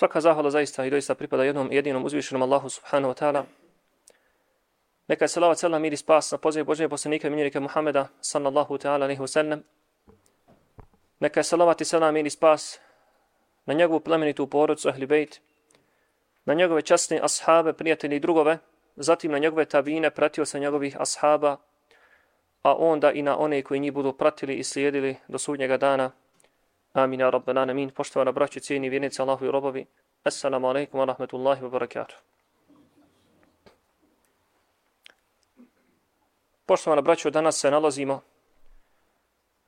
Svaka zahvala zaista i doista pripada jednom jedinom uzvišenom Allahu subhanahu wa ta'ala. Neka je salavat selam mir i spas na poziv Božje poslanika i minjerika Muhammeda sallallahu ta'ala alaihi wa sallam. Neka je salavat i selam mir i spas na njegovu plemenitu porodcu Ahli Bejt, na njegove časne ashabe, prijatelji i drugove, zatim na njegove tabine, pratio sa njegovih ashaba, a onda i na one koji njih budu pratili i slijedili do sudnjega dana. Amin, ja rabbel amin. Poštovana braći, cijeni vjernici, Allahu i robovi. Assalamu alaikum wa rahmetullahi wa barakatuh. Poštovana braćo, danas se nalazimo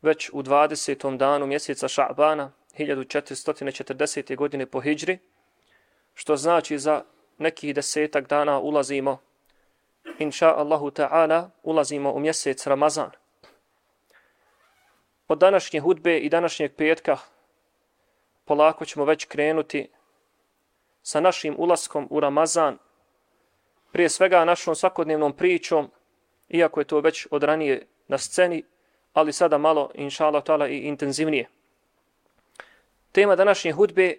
već u 20. danu mjeseca Ša'bana 1440. godine po Hidžri, što znači za nekih desetak dana ulazimo, inša Allahu ta'ala, ulazimo u mjesec Ramazan. Od današnje hudbe i današnjeg petka polako ćemo već krenuti sa našim ulaskom u Ramazan, prije svega našom svakodnevnom pričom, iako je to već od ranije na sceni, ali sada malo, inša Allah ta'ala, i intenzivnije. Tema današnje hudbe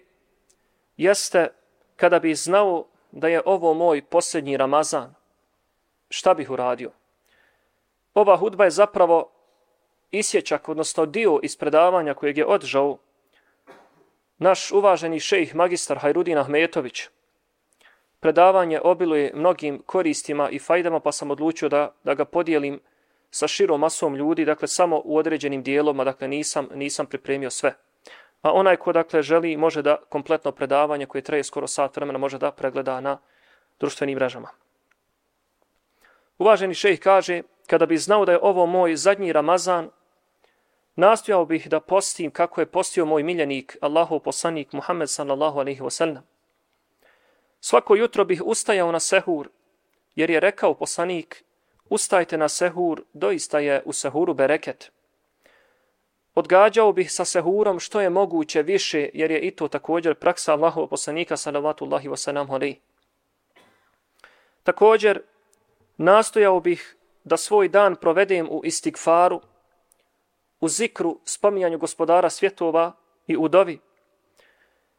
jeste kada bi znao da je ovo moj posljednji Ramazan, šta bih uradio? Ova hudba je zapravo isječak, odnosno dio iz predavanja kojeg je održao naš uvaženi šejh magistar Hajrudin Ahmetović. Predavanje obiluje mnogim koristima i fajdama, pa sam odlučio da, da ga podijelim sa širom masom ljudi, dakle samo u određenim dijeloma, dakle nisam, nisam pripremio sve. A onaj ko dakle želi može da kompletno predavanje koje traje skoro sat vremena može da pregleda na društvenim mrežama. Uvaženi šejh kaže, kada bi znao da je ovo moj zadnji Ramazan, nastojao bih da postim kako je postio moj miljenik, Allahov poslanik Muhammed sallallahu alaihi wasallam. Svako jutro bih ustajao na sehur, jer je rekao poslanik, ustajte na sehur, doista je u sehuru bereket. Odgađao bih sa sehurom što je moguće više, jer je i to također praksa Allahov poslanika sallallahu alaihi wasallam. Također, nastojao bih da svoj dan provedem u istigfaru, u zikru, spominjanju gospodara svjetova i u dovi.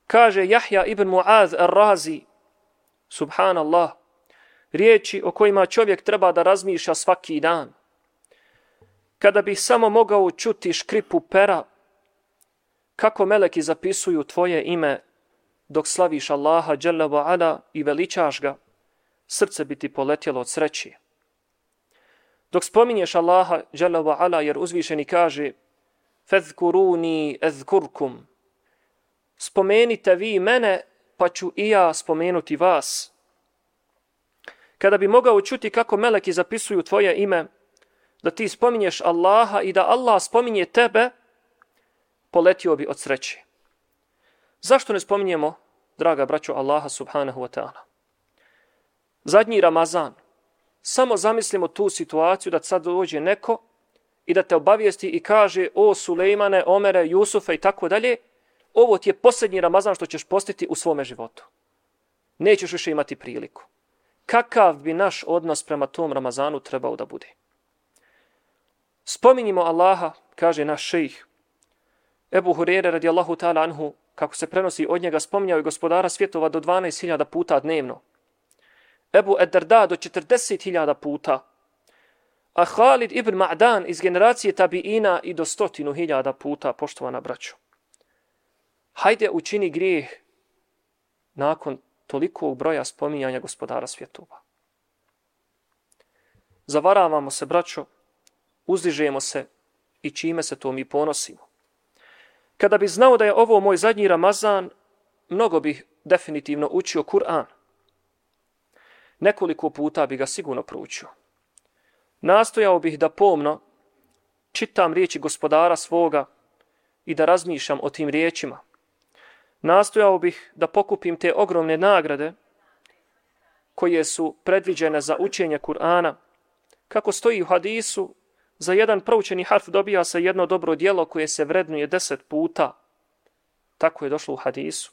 Kaže Jahja ibn Muaz al-Razi, subhanallah, riječi o kojima čovjek treba da razmišlja svaki dan. Kada bih samo mogao čuti škripu pera, kako meleki zapisuju tvoje ime dok slaviš Allaha ala i veličaš ga, srce bi ti poletjelo od sreće. Dok spominješ Allaha dželle ve ala jer uzvišeni kaže fezkuruni ezkurkum. Spomenite vi mene pa ću i ja spomenuti vas. Kada bi mogao čuti kako meleki zapisuju tvoje ime da ti spominješ Allaha i da Allah spominje tebe poletio bi od sreće. Zašto ne spominjemo draga braćo Allaha subhanahu wa ta'ala? Zadnji Ramazan samo zamislimo tu situaciju da sad dođe neko i da te obavijesti i kaže o Sulejmane, Omere, Jusufa i tako dalje, ovo ti je posljednji Ramazan što ćeš postiti u svome životu. Nećeš više imati priliku. Kakav bi naš odnos prema tom Ramazanu trebao da bude? Spominjimo Allaha, kaže naš šejih. Ebu Hurere radijallahu ta'ala anhu, kako se prenosi od njega, spominjao je gospodara svjetova do 12.000 puta dnevno. Ebu Ederda do 40.000 puta a Khalid ibn Ma'dan iz generacije tabiina i do stotinu hiljada puta, poštovana braćo. Hajde učini grijeh nakon tolikog broja spominjanja gospodara svjetova. Zavaravamo se, braćo, uzdižemo se i čime se to mi ponosimo. Kada bi znao da je ovo moj zadnji Ramazan, mnogo bih definitivno učio Kur'an. Nekoliko puta bi ga sigurno proučio nastojao bih da pomno čitam riječi gospodara svoga i da razmišljam o tim riječima. Nastojao bih da pokupim te ogromne nagrade koje su predviđene za učenje Kur'ana. Kako stoji u hadisu, za jedan proučeni harf dobija se jedno dobro dijelo koje se vrednuje deset puta. Tako je došlo u hadisu.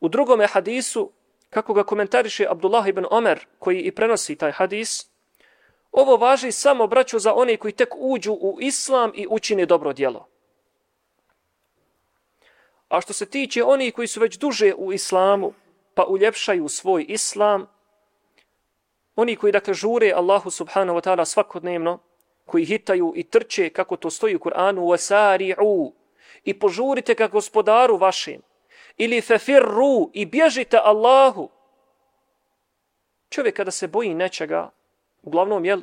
U drugome hadisu, kako ga komentariše Abdullah ibn Omer, koji i prenosi taj hadis, Ovo važi samo, braćo, za one koji tek uđu u islam i učine dobro djelo. A što se tiče oni koji su već duže u islamu, pa uljepšaju svoj islam, oni koji dakle žure Allahu subhanahu wa ta'ala svakodnevno, koji hitaju i trče kako to stoji u Kur'anu, wasari'u, i požurite ka gospodaru vašem, ili fefirru, i bježite Allahu. Čovjek kada se boji nečega, uglavnom jel,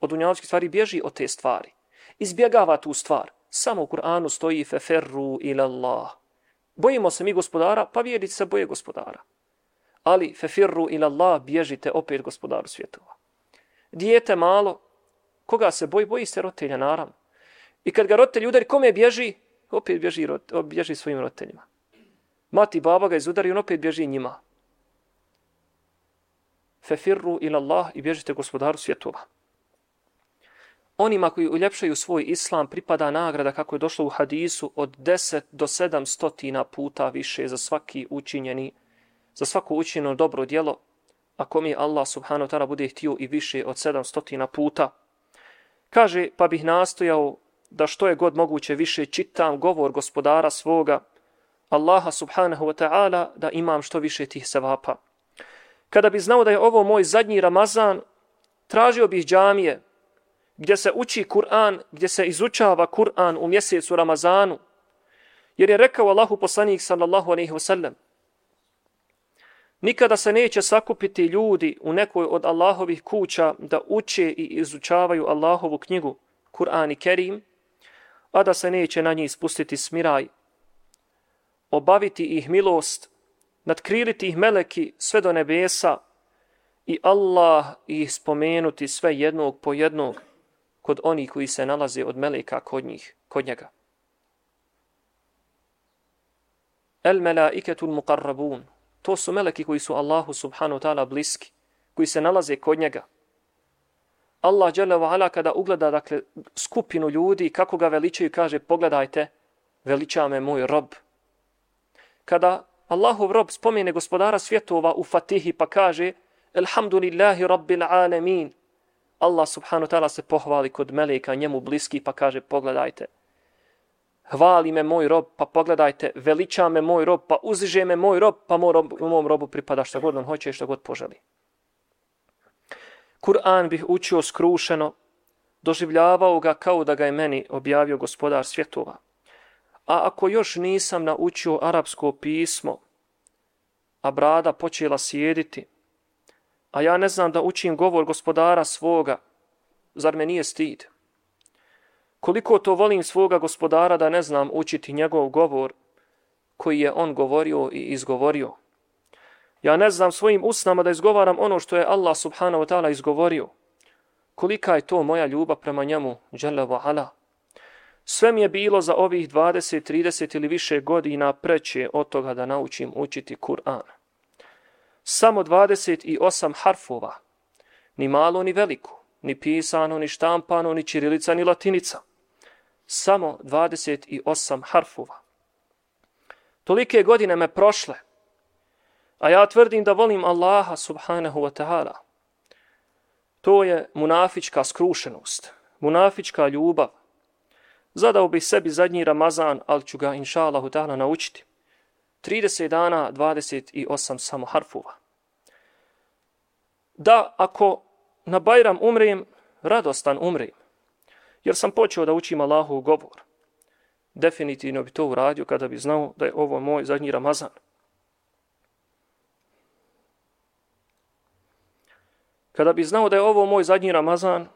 od unjavskih stvari bježi od te stvari. Izbjegava tu stvar. Samo u Kur'anu stoji feferru ila Allah. Bojimo se mi gospodara, pa vjernici se boje gospodara. Ali feferru ila Allah, bježite opet gospodaru svjetova. Dijete malo, koga se boji, boji se roditelja, naravno. I kad ga roditelj udari, kome bježi? Opet bježi, bježi svojim roditeljima. Mati baba ga izudari, on opet bježi njima. Fefirru ila Allah i bježite gospodaru svjetova onima koji uljepšaju svoj islam pripada nagrada kako je došlo u hadisu od 10 do 700 puta više za svaki učinjeni, za svako učinjeno dobro djelo, ako mi Allah subhanahu ta'ala bude htio i više od 700 puta. Kaže, pa bih nastojao da što je god moguće više čitam govor gospodara svoga, Allaha subhanahu wa ta'ala, da imam što više tih sevapa. Kada bi znao da je ovo moj zadnji Ramazan, tražio bih džamije, gdje se uči Kur'an, gdje se izučava Kur'an u mjesecu Ramazanu. Jer je rekao Allahu poslanik sallallahu alaihi wasallam, nikada se neće sakupiti ljudi u nekoj od Allahovih kuća da uče i izučavaju Allahovu knjigu, Kur'an i Kerim, a da se neće na njih spustiti smiraj, obaviti ih milost, nadkriliti ih meleki sve do nebesa i Allah ih spomenuti sve jednog po jednog kod onih koji se nalaze od meleka kod njih, kod njega. El melaiketul muqarrabun. To su meleki koji su Allahu subhanahu ta'ala bliski, koji se nalaze kod njega. Allah dželle ve ala kada ugleda dakle skupinu ljudi kako ga veličaju kaže pogledajte veliča me moj rob. Kada Allahov rob spomene gospodara svjetova u Fatihi pa kaže Elhamdulillahi rabbil alamin Allah subhanahu ta'ala se pohvali kod meleka njemu bliski pa kaže pogledajte. Hvali me moj rob pa pogledajte. Veliča me moj rob pa uziže me moj rob pa moj rob, mom robu pripada što god on hoće i što god poželi. Kur'an bih učio skrušeno, doživljavao ga kao da ga je meni objavio gospodar svjetova. A ako još nisam naučio arapsko pismo, a brada počela sjediti, a ja ne znam da učim govor gospodara svoga, zar me nije stid? Koliko to volim svoga gospodara da ne znam učiti njegov govor koji je on govorio i izgovorio. Ja ne znam svojim usnama da izgovaram ono što je Allah subhanahu wa ta'ala izgovorio. Kolika je to moja ljubav prema njemu, Jalla wa ala. Sve mi je bilo za ovih 20, 30 ili više godina preće od toga da naučim učiti Kur'an samo 28 harfova, ni malo ni veliko, ni pisano, ni štampano, ni čirilica, ni latinica. Samo 28 harfova. Tolike godine me prošle, a ja tvrdim da volim Allaha subhanahu wa ta'ala. To je munafička skrušenost, munafička ljubav. Zadao bih sebi zadnji Ramazan, ali ću ga inša Allahu ta'ala naučiti. 30 dana, 28 samo harfova. Da ako na Bajram umrem, radostan umrem. Jer sam počeo da učim Allahu govor. Definitivno bi to uradio kada bi znao da je ovo moj zadnji Ramazan. Kada bi znao da je ovo moj zadnji Ramazan,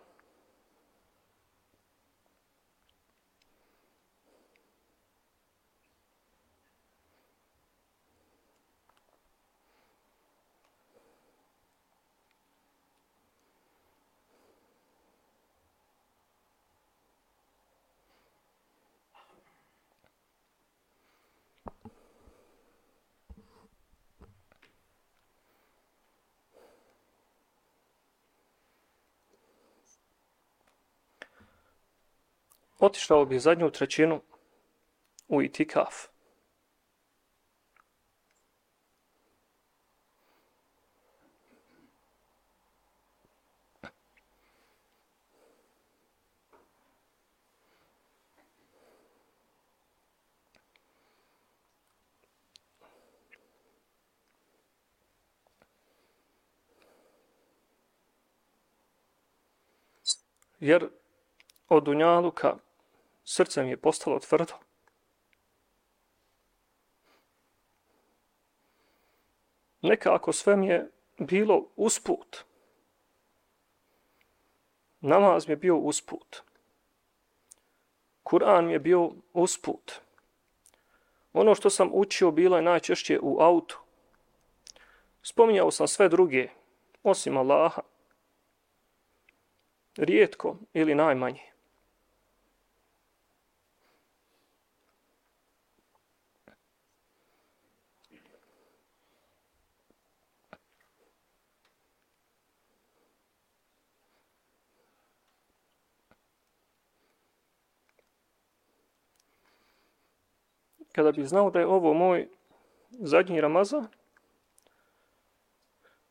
otišao bi zadnju trećinu u itikaf. Jer od Dunjaluka srce mi je postalo tvrdo. Nekako sve mi je bilo usput. Namaz mi je bio usput. Kur'an mi je bio usput. Ono što sam učio bilo je najčešće u autu. Spominjao sam sve druge, osim Allaha. Rijetko ili najmanje. Kada bi znao da je ovo moj zadnji Ramazan,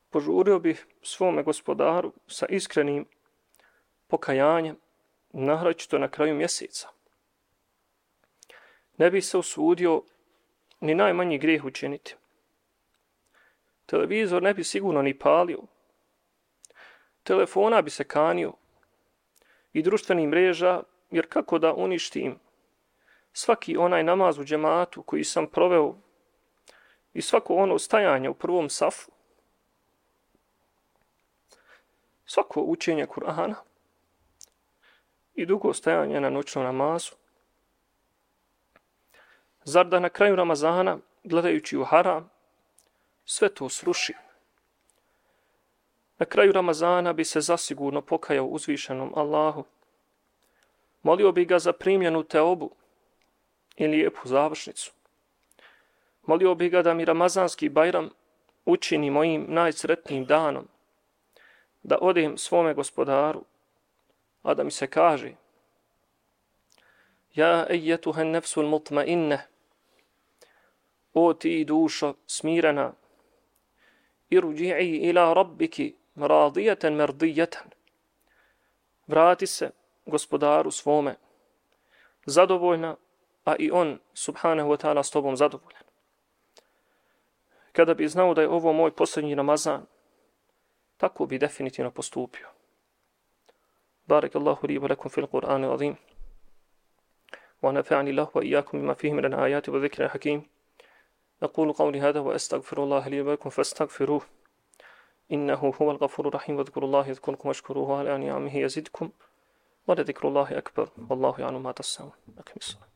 požurio bih svome gospodaru sa iskrenim pokajanjem, nahraćito na kraju mjeseca. Ne bi se usudio ni najmanji grijeh učiniti. Televizor ne bi sigurno ni palio. Telefona bi se kanio i društvenih mreža, jer kako da uništim svaki onaj namaz u džematu koji sam proveo i svako ono stajanje u prvom safu, svako učenje Kur'ana i dugo stajanje na noćnom namazu, zar da na kraju Ramazana, gledajući u haram, sve to sruši. Na kraju Ramazana bi se zasigurno pokajao uzvišenom Allahu. Molio bi ga za primljenu teobu, i lijepu završnicu. Molio bih ga da mi Ramazanski Bajram učini mojim najsretnijim danom, da odem svome gospodaru, a da mi se kaže Ja ejetuhen nefsul mutma inne, o ti dušo smirena, irđi'i ila rabbiki radijeten merdijeten, vrati se gospodaru svome, zadovoljna a i on, subhanahu wa ta'ala, s tobom zadovoljan. Kada bi znao da je ovo moj posljednji namazan, tako bi definitivno postupio. بارك الله لي ولكم في القرآن العظيم ونفعني الله وإياكم بما فيه من الآيات والذكر الحكيم أقول قولي هذا وأستغفر الله لي ولكم فاستغفروه إنه هو الغفور الرحيم واذكروا الله يذكركم واشكروه على نعمه يزدكم ولذكر الله أكبر والله يعلم ما تصنعون أكمل الصلاة